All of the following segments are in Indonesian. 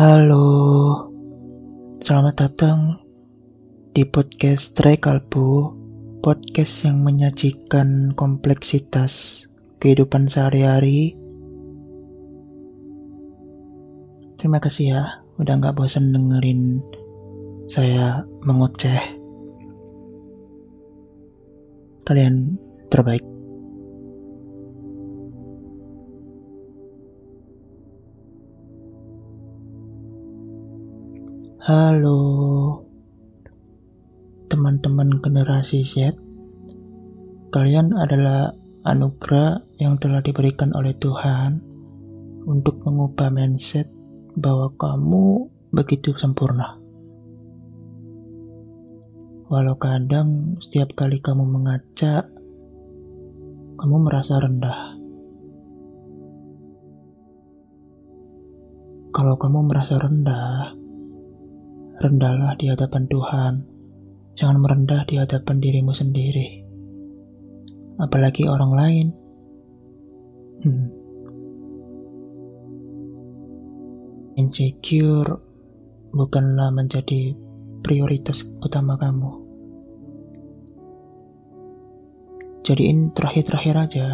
Halo, selamat datang di podcast Tray Kalbu, podcast yang menyajikan kompleksitas kehidupan sehari-hari. Terima kasih ya, udah nggak bosan dengerin saya mengoceh. Kalian terbaik. Halo, teman-teman generasi Z. Kalian adalah anugerah yang telah diberikan oleh Tuhan untuk mengubah mindset bahwa kamu begitu sempurna. Walau kadang setiap kali kamu mengaca, kamu merasa rendah. Kalau kamu merasa rendah, rendahlah di hadapan Tuhan. Jangan merendah di hadapan dirimu sendiri. Apalagi orang lain. Hmm. Insecure bukanlah menjadi prioritas utama kamu. Jadiin terakhir-terakhir aja.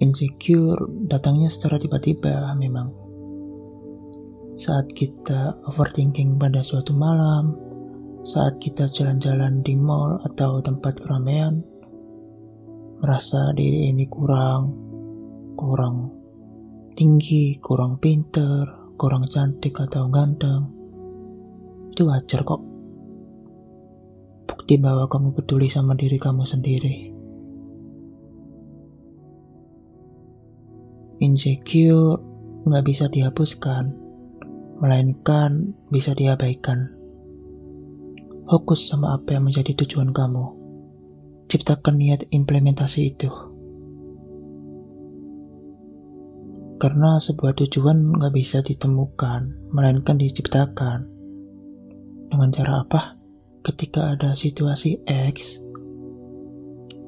Insecure datangnya secara tiba-tiba memang saat kita overthinking pada suatu malam, saat kita jalan-jalan di mall atau tempat keramaian, merasa diri ini kurang, kurang tinggi, kurang pinter, kurang cantik atau ganteng. Itu wajar kok. Bukti bahwa kamu peduli sama diri kamu sendiri. Insecure nggak bisa dihapuskan melainkan bisa diabaikan. Fokus sama apa yang menjadi tujuan kamu. Ciptakan niat implementasi itu. Karena sebuah tujuan nggak bisa ditemukan, melainkan diciptakan. Dengan cara apa? Ketika ada situasi X,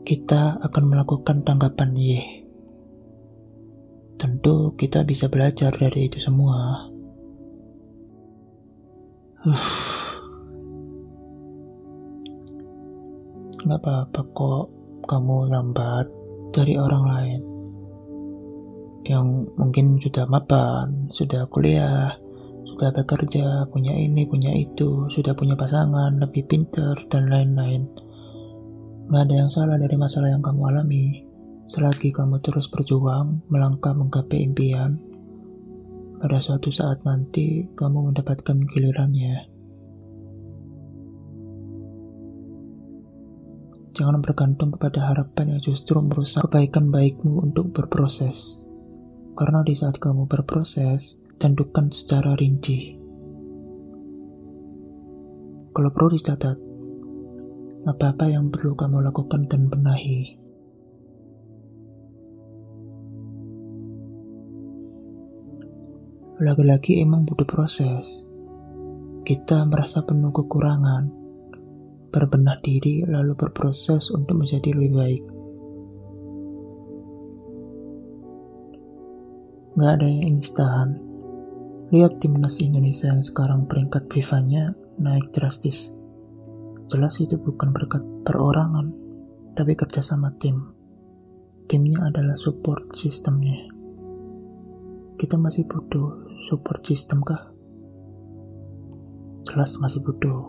kita akan melakukan tanggapan Y. Tentu kita bisa belajar dari itu semua. Gak apa-apa kok kamu lambat dari orang lain yang mungkin sudah mapan, sudah kuliah, sudah bekerja, punya ini, punya itu, sudah punya pasangan, lebih pinter, dan lain-lain. Gak ada yang salah dari masalah yang kamu alami. Selagi kamu terus berjuang, melangkah menggapai impian, pada suatu saat nanti kamu mendapatkan gilirannya. Jangan bergantung kepada harapan yang justru merusak kebaikan baikmu untuk berproses. Karena di saat kamu berproses, tentukan secara rinci. Kalau perlu dicatat, apa-apa yang perlu kamu lakukan dan benahi. Laki-laki emang butuh proses. Kita merasa penuh kekurangan, berbenah diri lalu berproses untuk menjadi lebih baik. Gak ada yang instan. Lihat timnas Indonesia yang sekarang peringkat FIFA-nya naik drastis. Jelas itu bukan berkat perorangan, tapi kerjasama tim. Timnya adalah support sistemnya. Kita masih butuh support system kah? Jelas masih butuh,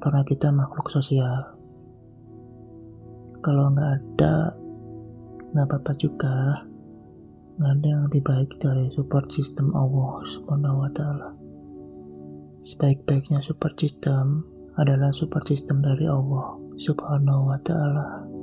karena kita makhluk sosial. Kalau nggak ada, nggak apa-apa juga. Nggak ada yang lebih baik dari support system Allah Subhanahu wa Ta'ala. Sebaik-baiknya support system adalah support system dari Allah Subhanahu wa Ta'ala.